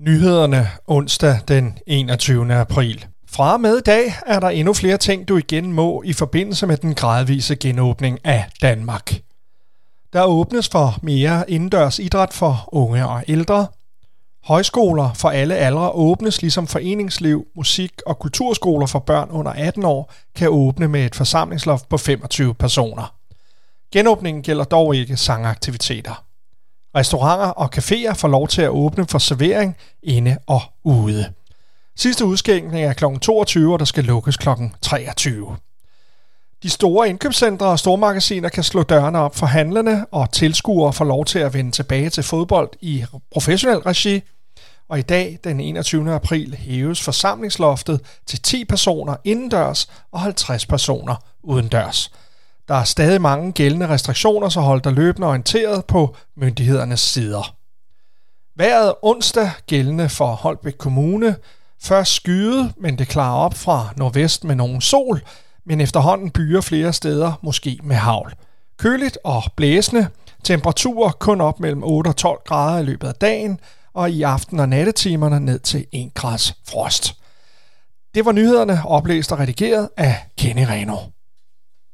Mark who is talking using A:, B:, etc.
A: Nyhederne onsdag den 21. april. Fra med i dag er der endnu flere ting, du igen må i forbindelse med den gradvise genåbning af Danmark. Der åbnes for mere indendørs idræt for unge og ældre. Højskoler for alle aldre åbnes, ligesom foreningsliv, musik- og kulturskoler for børn under 18 år kan åbne med et forsamlingsloft på 25 personer. Genåbningen gælder dog ikke sangaktiviteter. Restauranter og caféer får lov til at åbne for servering inde og ude. Sidste udskænkning er kl. 22, og der skal lukkes kl. 23. De store indkøbscentre og stormagasiner kan slå dørene op for handlerne, og tilskuere får lov til at vende tilbage til fodbold i professionel regi. Og i dag, den 21. april, hæves forsamlingsloftet til 10 personer indendørs og 50 personer udendørs. Der er stadig mange gældende restriktioner, så hold dig løbende orienteret på myndighedernes sider. Været onsdag gældende for Holbæk Kommune. Først skyde, men det klarer op fra nordvest med nogen sol, men efterhånden byer flere steder, måske med havl. Køligt og blæsende, temperaturer kun op mellem 8 og 12 grader i løbet af dagen, og i aften- og nattetimerne ned til 1 grads frost. Det var nyhederne oplæst og redigeret af Kenny Reno.